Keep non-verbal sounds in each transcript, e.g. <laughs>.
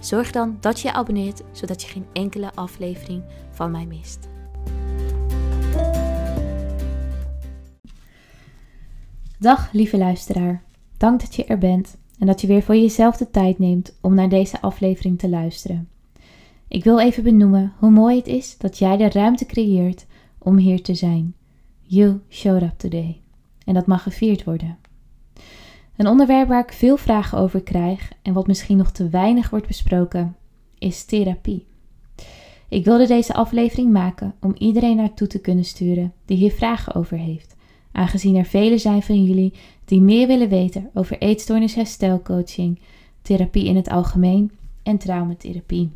zorg dan dat je je abonneert zodat je geen enkele aflevering van mij mist. Dag lieve luisteraar, dank dat je er bent en dat je weer voor jezelf de tijd neemt om naar deze aflevering te luisteren. Ik wil even benoemen hoe mooi het is dat jij de ruimte creëert om hier te zijn. You showed up today. En dat mag gevierd worden. Een onderwerp waar ik veel vragen over krijg en wat misschien nog te weinig wordt besproken, is therapie. Ik wilde deze aflevering maken om iedereen naartoe te kunnen sturen die hier vragen over heeft, aangezien er velen zijn van jullie die meer willen weten over eetstoornis herstelcoaching, therapie in het algemeen en traumatherapie.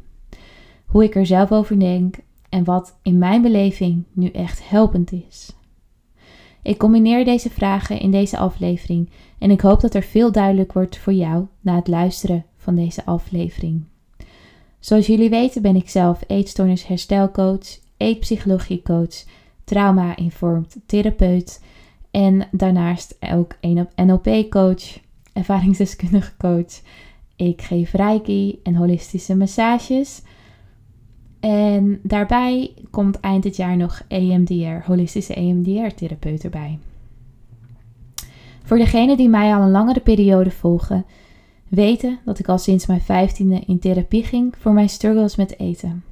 Hoe ik er zelf over denk en wat in mijn beleving nu echt helpend is. Ik combineer deze vragen in deze aflevering en ik hoop dat er veel duidelijk wordt voor jou na het luisteren van deze aflevering. Zoals jullie weten ben ik zelf eetstoornis herstelcoach, eetpsychologiecoach, trauma-informed therapeut en daarnaast ook NLP-coach, ervaringsdeskundige coach. Ik geef reiki en holistische massages. En daarbij komt eind dit jaar nog EMDR, holistische EMDR-therapeut erbij. Voor degenen die mij al een langere periode volgen, weten dat ik al sinds mijn vijftiende in therapie ging voor mijn struggles met eten.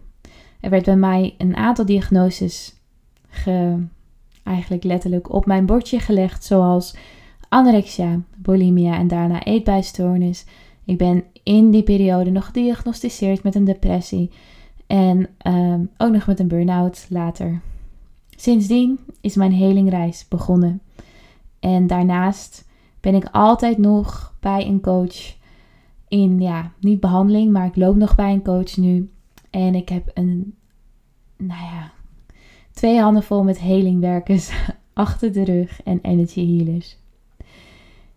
Er werd bij mij een aantal diagnoses ge, eigenlijk letterlijk op mijn bordje gelegd, zoals anorexia, bulimia en daarna eetbuisstoornis. Ik ben in die periode nog gediagnosticeerd met een depressie en ehm, ook nog met een burn-out later. Sindsdien is mijn helingreis begonnen. En daarnaast ben ik altijd nog bij een coach in, ja, niet behandeling, maar ik loop nog bij een coach nu. En ik heb een, nou ja, twee handen vol met helingwerkers <laughs> achter de rug en energy healers.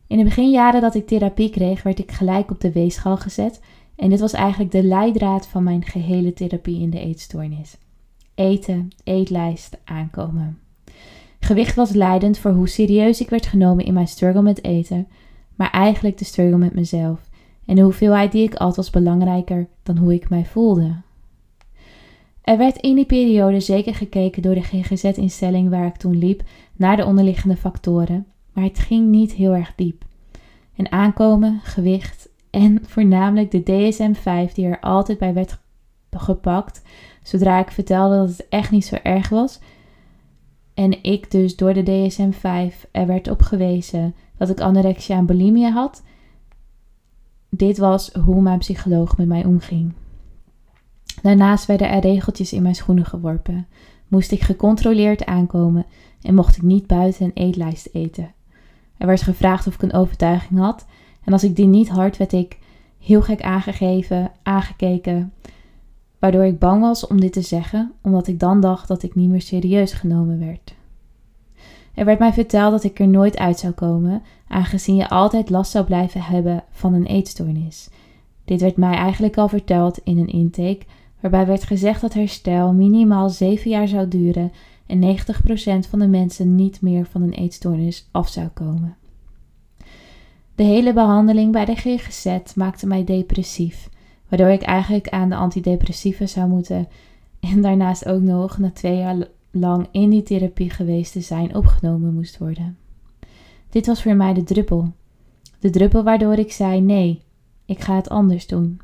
In de beginjaren dat ik therapie kreeg, werd ik gelijk op de weegschaal gezet. En dit was eigenlijk de leidraad van mijn gehele therapie in de eetstoornis. Eten, eetlijst, aankomen. Gewicht was leidend voor hoe serieus ik werd genomen in mijn struggle met eten, maar eigenlijk de struggle met mezelf. En de hoeveelheid die ik at was belangrijker dan hoe ik mij voelde. Er werd in die periode zeker gekeken door de GGZ-instelling waar ik toen liep naar de onderliggende factoren, maar het ging niet heel erg diep. En aankomen, gewicht en voornamelijk de DSM-5 die er altijd bij werd gepakt zodra ik vertelde dat het echt niet zo erg was, en ik dus door de DSM-5 er werd op gewezen dat ik anorexia en bulimia had. Dit was hoe mijn psycholoog met mij omging. Daarnaast werden er regeltjes in mijn schoenen geworpen. Moest ik gecontroleerd aankomen en mocht ik niet buiten een eetlijst eten. Er werd gevraagd of ik een overtuiging had en als ik die niet had, werd ik heel gek aangegeven, aangekeken waardoor ik bang was om dit te zeggen, omdat ik dan dacht dat ik niet meer serieus genomen werd. Er werd mij verteld dat ik er nooit uit zou komen, aangezien je altijd last zou blijven hebben van een eetstoornis. Dit werd mij eigenlijk al verteld in een intake, waarbij werd gezegd dat herstel minimaal 7 jaar zou duren en 90% van de mensen niet meer van een eetstoornis af zou komen. De hele behandeling bij de GGZ maakte mij depressief Waardoor ik eigenlijk aan de antidepressiva zou moeten. En daarnaast ook nog na twee jaar lang in die therapie geweest te zijn opgenomen moest worden. Dit was voor mij de druppel. De druppel waardoor ik zei: nee, ik ga het anders doen.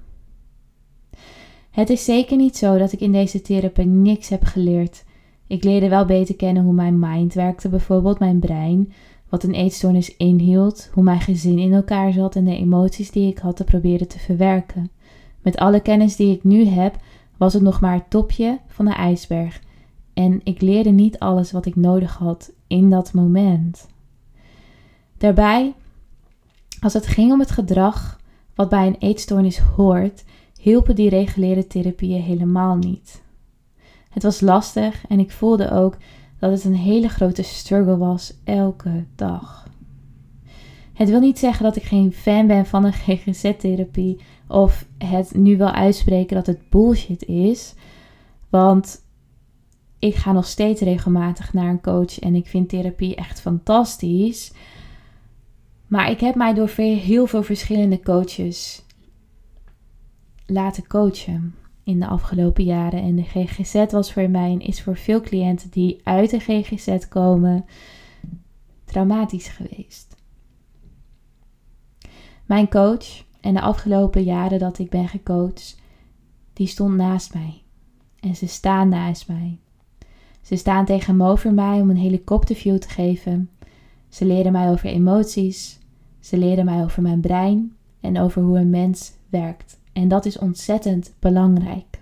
Het is zeker niet zo dat ik in deze therapie niks heb geleerd. Ik leerde wel beter kennen hoe mijn mind werkte, bijvoorbeeld mijn brein, wat een eetstoornis inhield, hoe mijn gezin in elkaar zat en de emoties die ik had te proberen te verwerken. Met alle kennis die ik nu heb, was het nog maar het topje van de ijsberg. En ik leerde niet alles wat ik nodig had in dat moment. Daarbij, als het ging om het gedrag wat bij een eetstoornis hoort, hielpen die reguliere therapieën helemaal niet. Het was lastig en ik voelde ook dat het een hele grote struggle was elke dag. Het wil niet zeggen dat ik geen fan ben van een <laughs> GGZ-therapie of het nu wel uitspreken dat het bullshit is, want ik ga nog steeds regelmatig naar een coach en ik vind therapie echt fantastisch. Maar ik heb mij door heel veel verschillende coaches laten coachen in de afgelopen jaren. En de GGZ was voor mij en is voor veel cliënten die uit de GGZ komen traumatisch geweest. Mijn coach en de afgelopen jaren dat ik ben gecoacht, die stond naast mij. En ze staan naast mij. Ze staan tegenover mij om een helikopterview te geven. Ze leren mij over emoties. Ze leren mij over mijn brein en over hoe een mens werkt. En dat is ontzettend belangrijk.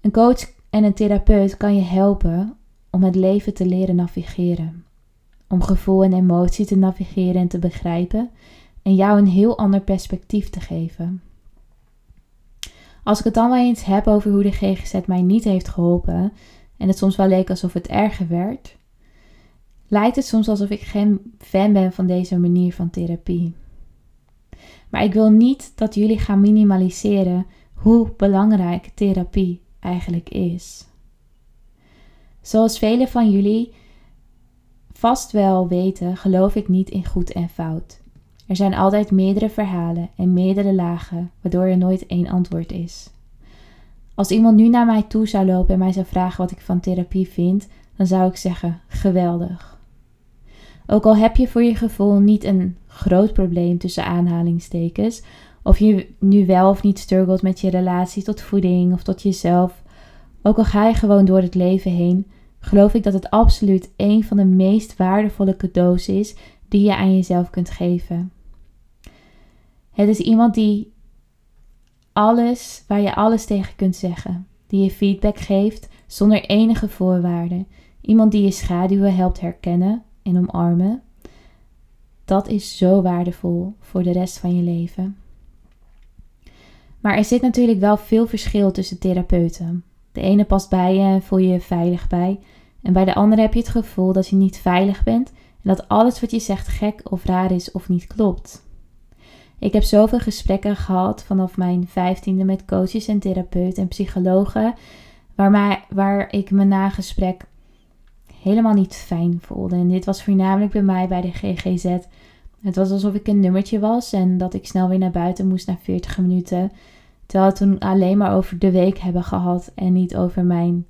Een coach en een therapeut kan je helpen om het leven te leren navigeren. Om gevoel en emotie te navigeren en te begrijpen en jou een heel ander perspectief te geven. Als ik het dan wel eens heb over hoe de GGZ mij niet heeft geholpen en het soms wel leek alsof het erger werd, lijkt het soms alsof ik geen fan ben van deze manier van therapie. Maar ik wil niet dat jullie gaan minimaliseren hoe belangrijk therapie eigenlijk is. Zoals velen van jullie vast wel weten, geloof ik niet in goed en fout. Er zijn altijd meerdere verhalen en meerdere lagen, waardoor er nooit één antwoord is. Als iemand nu naar mij toe zou lopen en mij zou vragen wat ik van therapie vind, dan zou ik zeggen: geweldig. Ook al heb je voor je gevoel niet een groot probleem tussen aanhalingstekens, of je nu wel of niet struggelt met je relatie tot voeding of tot jezelf, ook al ga je gewoon door het leven heen, geloof ik dat het absoluut een van de meest waardevolle cadeaus is die je aan jezelf kunt geven. Het is iemand die alles, waar je alles tegen kunt zeggen, die je feedback geeft zonder enige voorwaarden, iemand die je schaduwen helpt herkennen en omarmen. Dat is zo waardevol voor de rest van je leven. Maar er zit natuurlijk wel veel verschil tussen therapeuten. De ene past bij je en voel je je veilig bij. En bij de andere heb je het gevoel dat je niet veilig bent en dat alles wat je zegt gek of raar is of niet klopt. Ik heb zoveel gesprekken gehad vanaf mijn vijftiende met coaches en therapeuten en psychologen, waar, waar ik me na gesprek helemaal niet fijn voelde. En dit was voornamelijk bij mij bij de GGZ. Het was alsof ik een nummertje was en dat ik snel weer naar buiten moest na 40 minuten. Terwijl we toen alleen maar over de week hebben gehad en niet over mijn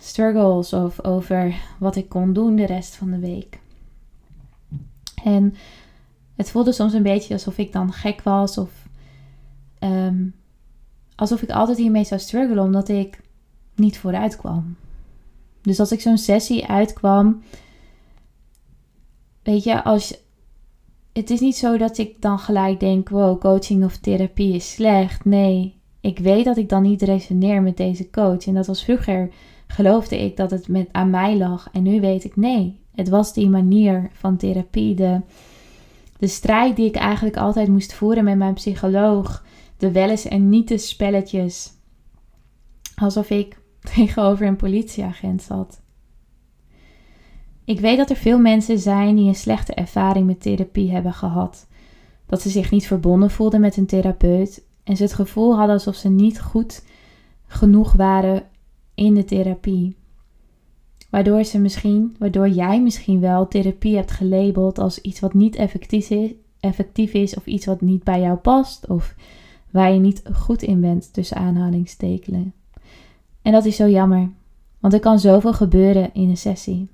struggles of over wat ik kon doen de rest van de week. En het voelde soms een beetje alsof ik dan gek was of ehm, alsof ik altijd hiermee zou struggelen omdat ik niet vooruit kwam. Dus als ik zo'n sessie uitkwam, weet je, als het is niet zo dat ik dan gelijk denk: wow, coaching of therapie is slecht. Nee, ik weet dat ik dan niet resoneer met deze coach. En dat was vroeger, geloofde ik dat het met, aan mij lag. En nu weet ik: nee, het was die manier van therapie. De, de strijd die ik eigenlijk altijd moest voeren met mijn psycholoog. De wel eens en niet de spelletjes. Alsof ik <laughs> tegenover een politieagent zat. Ik weet dat er veel mensen zijn die een slechte ervaring met therapie hebben gehad. Dat ze zich niet verbonden voelden met een therapeut en ze het gevoel hadden alsof ze niet goed genoeg waren in de therapie. Waardoor ze misschien, waardoor jij misschien wel therapie hebt gelabeld als iets wat niet effectief is, effectief is of iets wat niet bij jou past of waar je niet goed in bent tussen aanhalingstekenen. En dat is zo jammer, want er kan zoveel gebeuren in een sessie.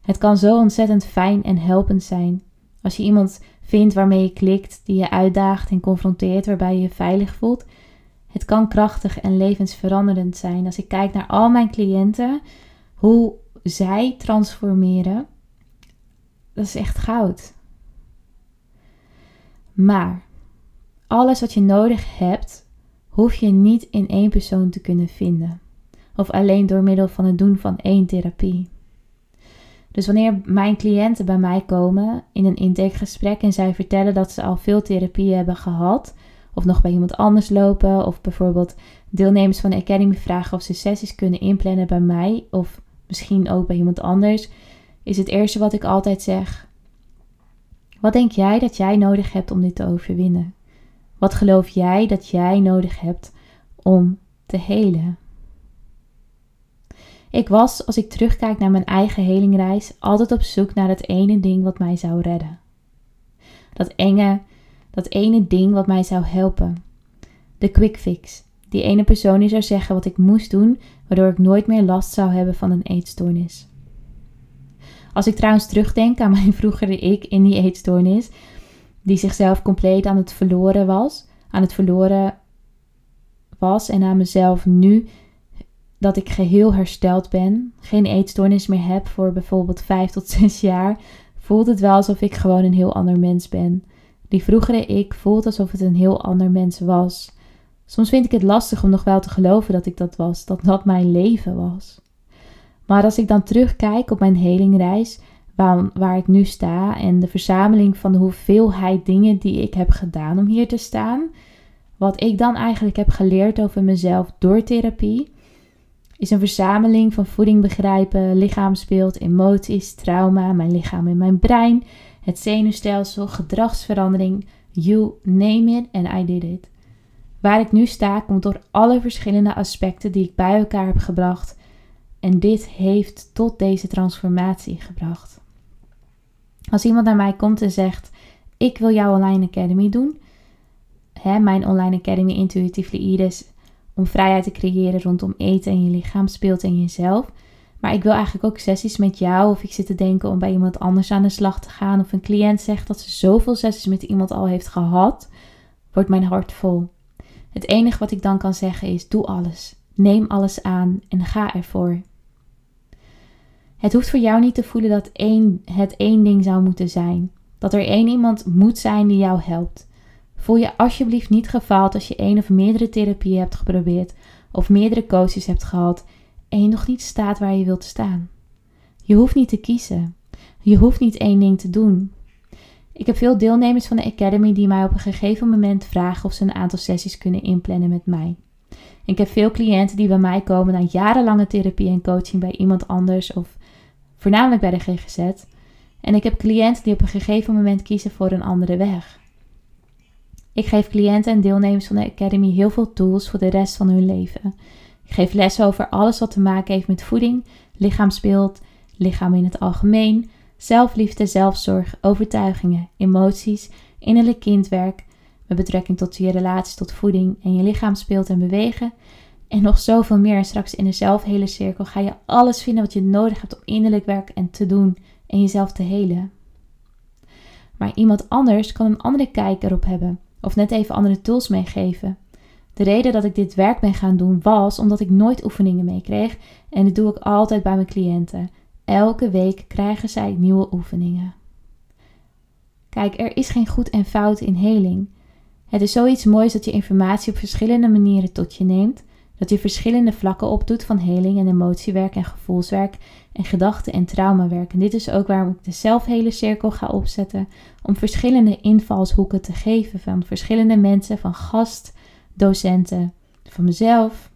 Het kan zo ontzettend fijn en helpend zijn als je iemand vindt waarmee je klikt, die je uitdaagt en confronteert, waarbij je je veilig voelt. Het kan krachtig en levensveranderend zijn. Als ik kijk naar al mijn cliënten, hoe zij transformeren, dat is echt goud. Maar alles wat je nodig hebt, hoef je niet in één persoon te kunnen vinden. Of alleen door middel van het doen van één therapie. Dus wanneer mijn cliënten bij mij komen in een intakegesprek en zij vertellen dat ze al veel therapie hebben gehad, of nog bij iemand anders lopen, of bijvoorbeeld deelnemers van de Academy vragen of ze sessies kunnen inplannen bij mij, of misschien ook bij iemand anders, is het eerste wat ik altijd zeg: Wat denk jij dat jij nodig hebt om dit te overwinnen? Wat geloof jij dat jij nodig hebt om te helen? Ik was, als ik terugkijk naar mijn eigen helingreis, altijd op zoek naar dat ene ding wat mij zou redden. Dat enge, dat ene ding wat mij zou helpen. De quick fix. Die ene persoon die zou zeggen wat ik moest doen, waardoor ik nooit meer last zou hebben van een eetstoornis. Als ik trouwens terugdenk aan mijn <laughs> vroegere ik in die eetstoornis, die zichzelf compleet aan het verloren was, aan het verloren was en aan mezelf nu dat ik geheel hersteld ben, geen eetstoornis meer heb voor bijvoorbeeld 5 tot 6 jaar, voelt het wel alsof ik gewoon een heel ander mens ben. Die vroegere ik voelt alsof het een heel ander mens was. Soms vind ik het lastig om nog wel te geloven dat ik dat was, dat dat mijn leven was. Maar als ik dan terugkijk op mijn helingreis, waar, waar ik nu sta en de verzameling van de hoeveelheid dingen die ik heb gedaan om hier te staan, wat ik dan eigenlijk heb geleerd over mezelf door therapie, is een verzameling van voeding begrijpen, lichaamsbeeld, emoties, trauma, mijn lichaam en mijn brein, het zenuwstelsel, gedragsverandering, you name it and I did it. Waar ik nu sta komt door alle verschillende aspecten die ik bij elkaar heb gebracht en dit heeft tot deze transformatie gebracht. Als iemand naar mij komt en zegt: Ik wil jouw online academy doen, hè, mijn online academy Intuitively Iris om vrijheid te creëren rondom eten en je lichaam speelt en jezelf. Maar ik wil eigenlijk ook sessies met jou. Of ik zit te denken om bij iemand anders aan de slag te gaan. Of een cliënt zegt dat ze zoveel sessies met iemand al heeft gehad. Wordt mijn hart vol. Het enige wat ik dan kan zeggen is: doe alles. Neem alles aan en ga ervoor. Het hoeft voor jou niet te voelen dat één, het één ding zou moeten zijn. Dat er één iemand moet zijn die jou helpt. Voel je alsjeblieft niet gefaald als je één of meerdere therapieën hebt geprobeerd of meerdere coaches hebt gehad en je nog niet staat waar je wilt staan. Je hoeft niet te kiezen. Je hoeft niet één ding te doen. Ik heb veel deelnemers van de Academy die mij op een gegeven moment vragen of ze een aantal sessies kunnen inplannen met mij. Ik heb veel cliënten die bij mij komen na jarenlange therapie en coaching bij iemand anders of voornamelijk bij de GGZ. En ik heb cliënten die op een gegeven moment kiezen voor een andere weg. Ik geef cliënten en deelnemers van de Academy heel veel tools voor de rest van hun leven. Ik geef lessen over alles wat te maken heeft met voeding, lichaamsbeeld, lichaam in het algemeen, zelfliefde, zelfzorg, overtuigingen, emoties, innerlijk kindwerk, met betrekking tot je relatie tot voeding en je lichaamsbeeld en bewegen. En nog zoveel meer. En straks in de zelfhele cirkel ga je alles vinden wat je nodig hebt om innerlijk werk en te doen en jezelf te helen. Maar iemand anders kan een andere kijk erop hebben of net even andere tools meegeven. De reden dat ik dit werk ben gaan doen was omdat ik nooit oefeningen meekreeg en dat doe ik altijd bij mijn cliënten. Elke week krijgen zij nieuwe oefeningen. Kijk, er is geen goed en fout in heling. Het is zoiets moois dat je informatie op verschillende manieren tot je neemt, dat je verschillende vlakken opdoet van heling en emotiewerk en gevoelswerk en gedachten- en traumawerk. En dit is ook waarom ik de zelfhele cirkel ga opzetten, om verschillende invalshoeken te geven van verschillende mensen, van gast, docenten, van mezelf.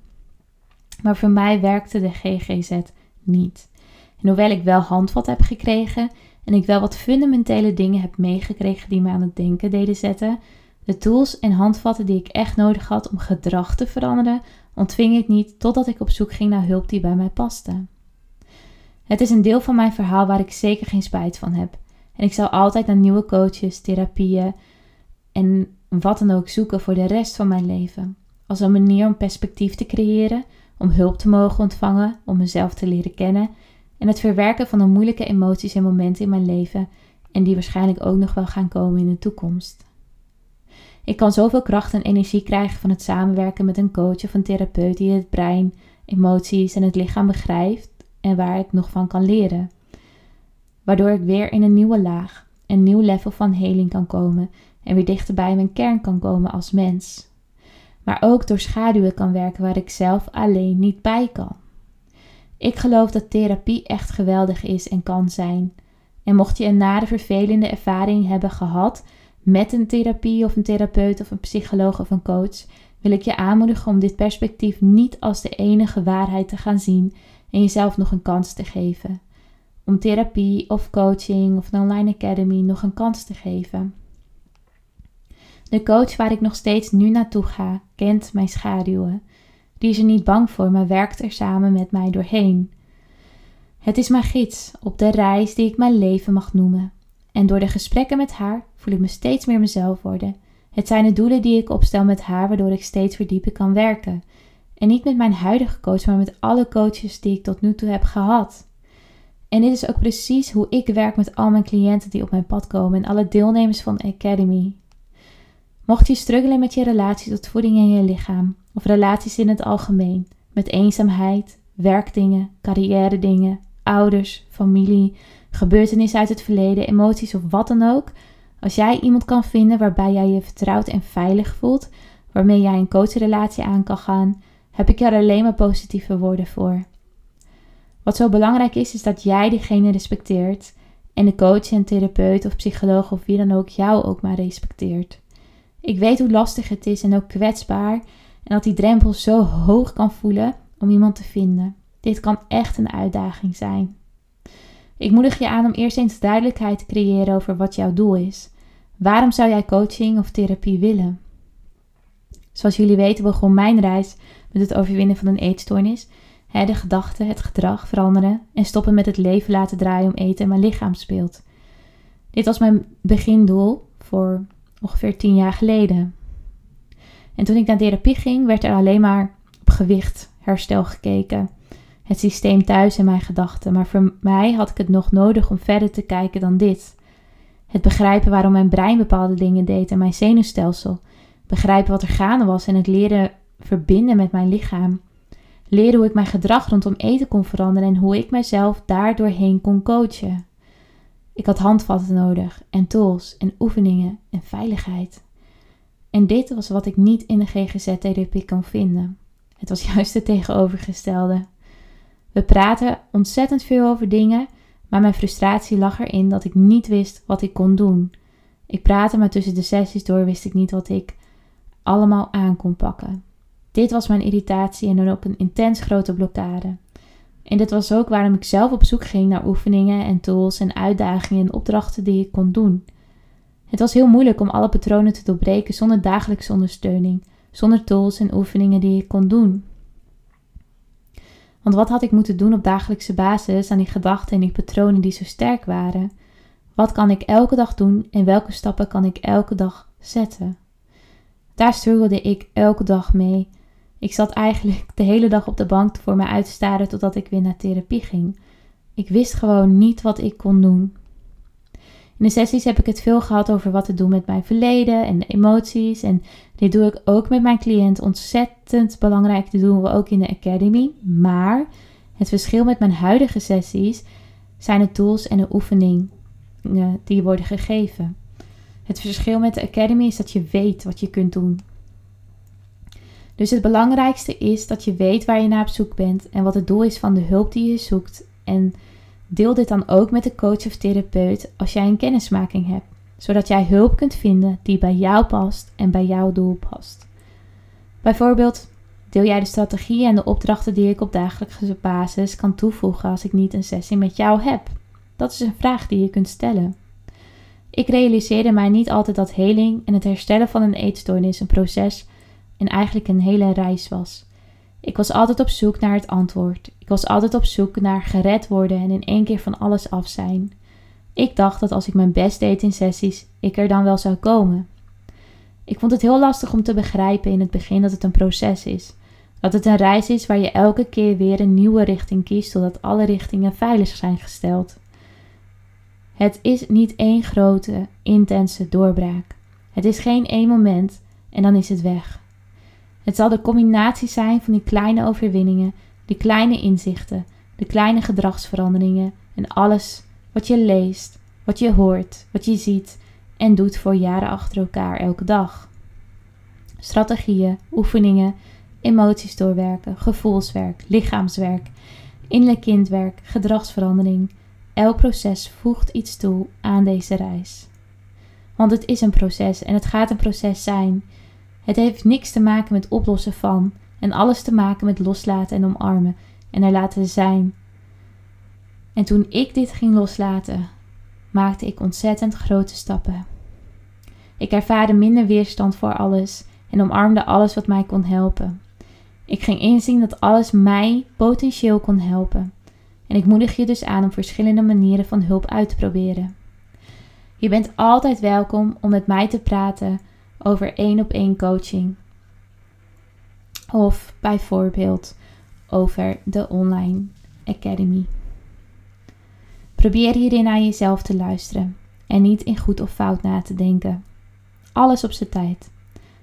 Maar voor mij werkte de GGZ niet. En hoewel ik wel handvat heb gekregen en ik wel wat fundamentele dingen heb meegekregen die me aan het denken deden zetten, de tools en handvatten die ik echt nodig had om gedrag te veranderen, ontving ik niet totdat ik op zoek ging naar hulp die bij mij paste. Het is een deel van mijn verhaal waar ik zeker geen spijt van heb. En ik zal altijd naar nieuwe coaches, therapieën en wat dan ook zoeken voor de rest van mijn leven. Als een manier om perspectief te creëren, om hulp te mogen ontvangen, om mezelf te leren kennen en het verwerken van de moeilijke emoties en momenten in mijn leven en die waarschijnlijk ook nog wel gaan komen in de toekomst. Ik kan zoveel kracht en energie krijgen van het samenwerken met een coach of een therapeut die het brein, emoties en het lichaam begrijpt en waar ik nog van kan leren. Waardoor ik weer in een nieuwe laag, een nieuw level van heling kan komen en weer dichter bij mijn kern kan komen als mens. Maar ook door schaduwen kan werken waar ik zelf alleen niet bij kan. Ik geloof dat therapie echt geweldig is en kan zijn. En mocht je een nare vervelende ervaring hebben gehad met een therapie of een therapeut of een psycholoog of een coach, wil ik je aanmoedigen om dit perspectief niet als de enige waarheid te gaan zien en jezelf nog een kans te geven. Om therapie of coaching of een online academy nog een kans te geven. De coach waar ik nog steeds nu naartoe ga, kent mijn schaduwen. Die is er niet bang voor, maar werkt er samen met mij doorheen. Het is mijn gids op de reis die ik mijn leven mag noemen. En door de gesprekken met haar voel ik me steeds meer mezelf worden. Het zijn de doelen die ik opstel met haar, waardoor ik steeds verdiepen kan werken. En niet met mijn huidige coach, maar met alle coaches die ik tot nu toe heb gehad. En dit is ook precies hoe ik werk met al mijn cliënten die op mijn pad komen en alle deelnemers van de Academy. Mocht je struggelen met je relatie tot voeding en je lichaam, of relaties in het algemeen, met eenzaamheid, werkdingen, carrière dingen, ouders, familie, gebeurtenissen uit het verleden, emoties of wat dan ook, als jij iemand kan vinden waarbij jij je vertrouwd en veilig voelt, waarmee jij een coachrelatie aan kan gaan, heb ik er alleen maar positieve woorden voor. Wat zo belangrijk is, is dat jij diegene respecteert en de coach en therapeut of psycholoog of wie dan ook jou ook maar respecteert. Ik weet hoe lastig het is en ook kwetsbaar en dat die drempel zo hoog kan voelen om iemand te vinden. Dit kan echt een uitdaging zijn. Ik moedig je aan om eerst eens duidelijkheid te creëren over wat jouw doel is. Waarom zou jij coaching of therapie willen? Zoals jullie weten begon mijn reis met het overwinnen van een eetstoornis. de gedachten, het gedrag veranderen en stoppen met het leven laten draaien om eten en mijn lichaam speelt. Dit was mijn begindoel voor ongeveer tien jaar geleden. En toen ik naar therapie ging, werd er alleen maar op gewicht, herstel gekeken. Het systeem thuis en mijn gedachten. Maar voor mij had ik het nog nodig om verder te kijken dan dit. Het begrijpen waarom mijn brein bepaalde dingen deed en mijn zenuwstelsel. Begrijpen wat er gaande was en het leren verbinden met mijn lichaam. Leren hoe ik mijn gedrag rondom eten kon veranderen en hoe ik mezelf daardoorheen kon coachen. Ik had handvatten nodig en tools en oefeningen en veiligheid. En dit was wat ik niet in de GGZ-therapie kon vinden. Het was juist het tegenovergestelde. We praten ontzettend veel over dingen, maar mijn frustratie lag erin dat ik niet wist wat ik kon doen. Ik praatte, maar tussen de sessies door wist ik niet wat ik allemaal aan kon pakken. Dit was mijn irritatie en dan ook een intens grote blokkade. En dit was ook waarom ik zelf op zoek ging naar oefeningen en tools en uitdagingen en opdrachten die ik kon doen. Het was heel moeilijk om alle patronen te doorbreken zonder dagelijkse ondersteuning, zonder tools en oefeningen die ik kon doen. Want wat had ik moeten doen op dagelijkse basis aan die gedachten en die patronen die zo sterk waren? Wat kan ik elke dag doen en welke stappen kan ik elke dag zetten? Daar struggelde ik elke dag mee ik zat eigenlijk de hele dag op de bank voor me uit te staren totdat ik weer naar therapie ging. Ik wist gewoon niet wat ik kon doen. In de sessies heb ik het veel gehad over wat te doen met mijn verleden en de emoties. En dit doe ik ook met mijn cliënt. Ontzettend belangrijk. Dit doen we ook in de Academy. Maar het verschil met mijn huidige sessies zijn de tools en de oefeningen die worden gegeven. Het verschil met de Academy is dat je weet wat je kunt doen. Dus het belangrijkste is dat je weet waar je naar op zoek bent en wat het doel is van de hulp die je zoekt. En deel dit dan ook met de coach of therapeut als jij een kennismaking hebt, zodat jij hulp kunt vinden die bij jou past en bij jouw doel past. Bijvoorbeeld, deel jij de strategieën en de opdrachten die ik op dagelijkse basis kan toevoegen als ik niet een sessie met jou heb? Dat is een vraag die je kunt stellen. Ik realiseerde mij niet altijd dat heling en het herstellen van een eetstoornis een proces en eigenlijk een hele reis was. Ik was altijd op zoek naar het antwoord. Ik was altijd op zoek naar gered worden en in één keer van alles af zijn. Ik dacht dat als ik mijn best deed in sessies, ik er dan wel zou komen. Ik vond het heel lastig om te begrijpen in het begin dat het een proces is. Dat het een reis is waar je elke keer weer een nieuwe richting kiest, zodat alle richtingen veilig zijn gesteld. Het is niet één grote, intense doorbraak. Het is geen één moment en dan is het weg. Het zal de combinatie zijn van die kleine overwinningen, die kleine inzichten, de kleine gedragsveranderingen en alles wat je leest, wat je hoort, wat je ziet en doet voor jaren achter elkaar elke dag. Strategieën, oefeningen, emoties doorwerken, gevoelswerk, lichaamswerk. innerlijk kindwerk, gedragsverandering. Elk proces voegt iets toe aan deze reis. Want het is een proces en het gaat een proces zijn. Het heeft niks te maken met oplossen van en alles te maken met loslaten en omarmen en er laten zijn. En toen ik dit ging loslaten, maakte ik ontzettend grote stappen. Ik ervaarde minder weerstand voor alles en omarmde alles wat mij kon helpen. Ik ging inzien dat alles mij potentieel kon helpen. En ik moedig je dus aan om verschillende manieren van hulp uit te proberen. Je bent altijd welkom om met mij te praten over één op één coaching. Of bijvoorbeeld over de online academy. Probeer hierin naar jezelf te luisteren en niet in goed of fout na te denken. Alles op zijn tijd.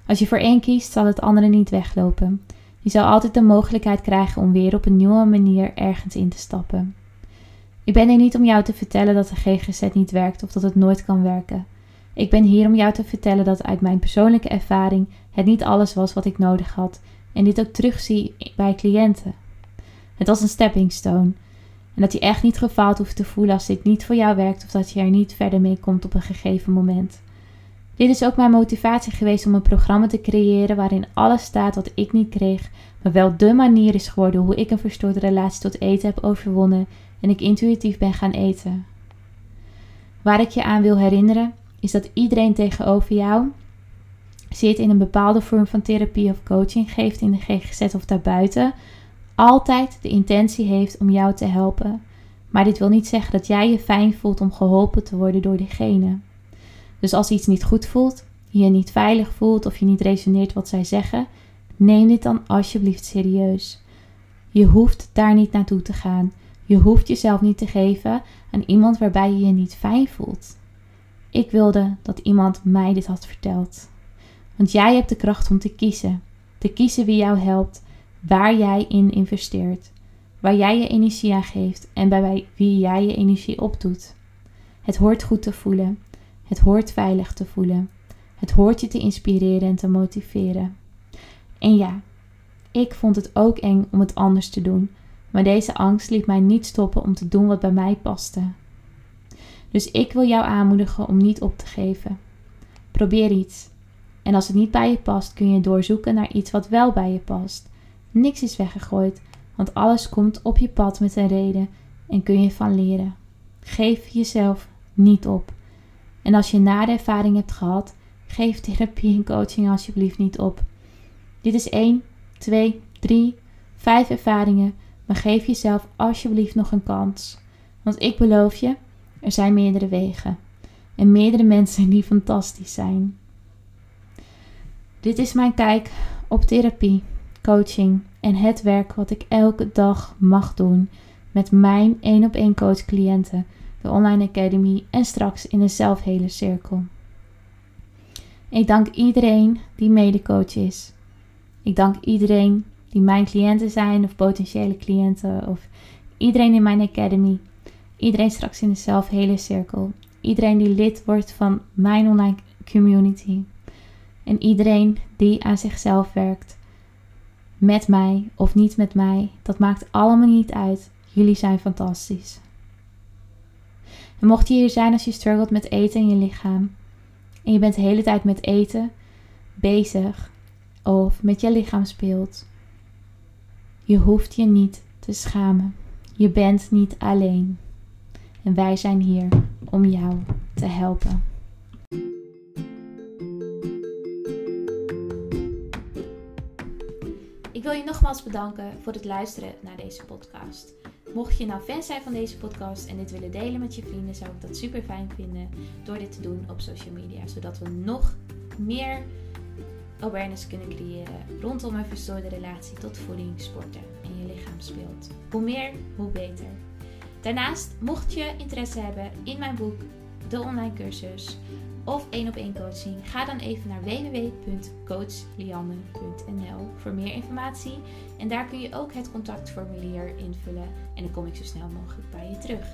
Als je voor één kiest, zal het andere niet weglopen. Je zal altijd de mogelijkheid krijgen om weer op een nieuwe manier ergens in te stappen. Ik ben hier niet om jou te vertellen dat de GGZ niet werkt of dat het nooit kan werken. Ik ben hier om jou te vertellen dat uit mijn persoonlijke ervaring het niet alles was wat ik nodig had en dit ook terugzie bij cliënten. Het was een stepping stone en dat je echt niet gefaald hoeft te voelen als dit niet voor jou werkt of dat je er niet verder mee komt op een gegeven moment. Dit is ook mijn motivatie geweest om een programma te creëren waarin alles staat wat ik niet kreeg, maar wel de manier is geworden hoe ik een verstoorde relatie tot eten heb overwonnen en ik intuïtief ben gaan eten. Waar ik je aan wil herinneren is dat iedereen tegenover jou zit in een bepaalde vorm van therapie of coaching geeft in de GGZ of daarbuiten, altijd de intentie heeft om jou te helpen. Maar dit wil niet zeggen dat jij je fijn voelt om geholpen te worden door diegene. Dus als iets niet goed voelt, je je niet veilig voelt of je niet resoneert wat zij zeggen, neem dit dan alsjeblieft serieus. Je hoeft daar niet naartoe te gaan. Je hoeft jezelf niet te geven aan iemand waarbij je je niet fijn voelt. Ik wilde dat iemand mij dit had verteld. Want jij hebt de kracht om te kiezen. Te kiezen wie jou helpt, waar jij in investeert, waar jij je energie aan geeft en bij wie jij je energie opdoet. Het hoort goed te voelen. Het hoort veilig te voelen. Het hoort je te inspireren en te motiveren. En ja, ik vond het ook eng om het anders te doen, maar deze angst liet mij niet stoppen om te doen wat bij mij paste. Dus ik wil jou aanmoedigen om niet op te geven. Probeer iets. En als het niet bij je past, kun je doorzoeken naar iets wat wel bij je past. Niks is weggegooid, want alles komt op je pad met een reden en kun je van leren. Geef jezelf niet op. En als je na de ervaring hebt gehad, geef therapie en coaching alsjeblieft niet op. Dit is 1, 2, 3, 5 ervaringen, maar geef jezelf alsjeblieft nog een kans. Want ik beloof je, er zijn meerdere wegen. En meerdere mensen die fantastisch zijn. Dit is mijn kijk op therapie, coaching en het werk wat ik elke dag mag doen met mijn één op één coach cliënten de Online Academy en straks in de zelfhele cirkel. Ik dank iedereen die medecoach is. Ik dank iedereen die mijn cliënten zijn of potentiële cliënten of iedereen in mijn academy. Iedereen straks in de zelfhele cirkel. Iedereen die lid wordt van mijn online community. En iedereen die aan zichzelf werkt. Met mij of niet met mij. Dat maakt allemaal niet uit. Jullie zijn fantastisch. En mocht je hier zijn als je struggelt met eten in je lichaam en je bent de hele tijd met eten bezig of met je lichaam speelt, je hoeft je niet te schamen. Je bent niet alleen. En wij zijn hier om jou te helpen. Ik wil je nogmaals bedanken voor het luisteren naar deze podcast. Mocht je nou fan zijn van deze podcast en dit willen delen met je vrienden, zou ik dat super fijn vinden door dit te doen op social media. Zodat we nog meer awareness kunnen creëren rondom een verstoorde relatie tot voeding, sporten en je lichaam speelt. Hoe meer, hoe beter. Daarnaast, mocht je interesse hebben in mijn boek, de online cursus of één op één coaching, ga dan even naar www.coachlianne.nl voor meer informatie. En daar kun je ook het contactformulier invullen en dan kom ik zo snel mogelijk bij je terug.